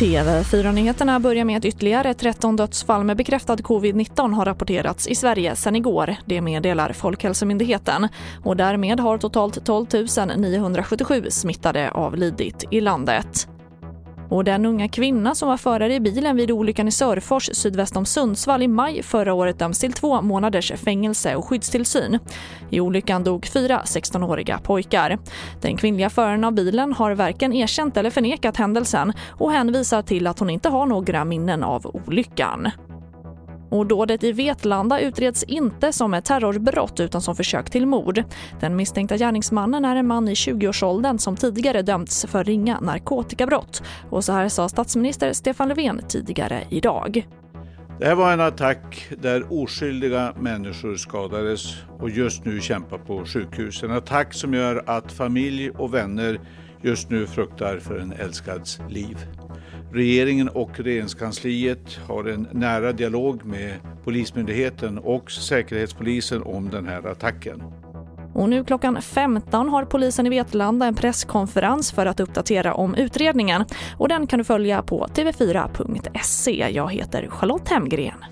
TV4-nyheterna börjar med att ytterligare 13 dödsfall med bekräftad covid-19 har rapporterats i Sverige sedan igår. Det meddelar Folkhälsomyndigheten. Och därmed har totalt 12 977 smittade avlidit i landet. Och den unga kvinna som var förare i bilen vid olyckan i Sörfors sydväst om Sundsvall i maj förra året döms till två månaders fängelse och skyddstillsyn. I olyckan dog fyra 16-åriga pojkar. Den kvinnliga föraren av bilen har varken erkänt eller förnekat händelsen och hänvisar till att hon inte har några minnen av olyckan. Och dådet i Vetlanda utreds inte som ett terrorbrott utan som försök till mord. Den misstänkta gärningsmannen är en man i 20-årsåldern som tidigare dömts för ringa narkotikabrott. Och så här sa statsminister Stefan Löfven tidigare idag. Det här var en attack där oskyldiga människor skadades och just nu kämpar på sjukhus. En attack som gör att familj och vänner just nu fruktar för en älskads liv. Regeringen och regeringskansliet har en nära dialog med Polismyndigheten och Säkerhetspolisen om den här attacken. Och nu klockan 15 har polisen i Vetlanda en presskonferens för att uppdatera om utredningen. Och den kan du följa på tv4.se. Jag heter Charlotte Hemgren.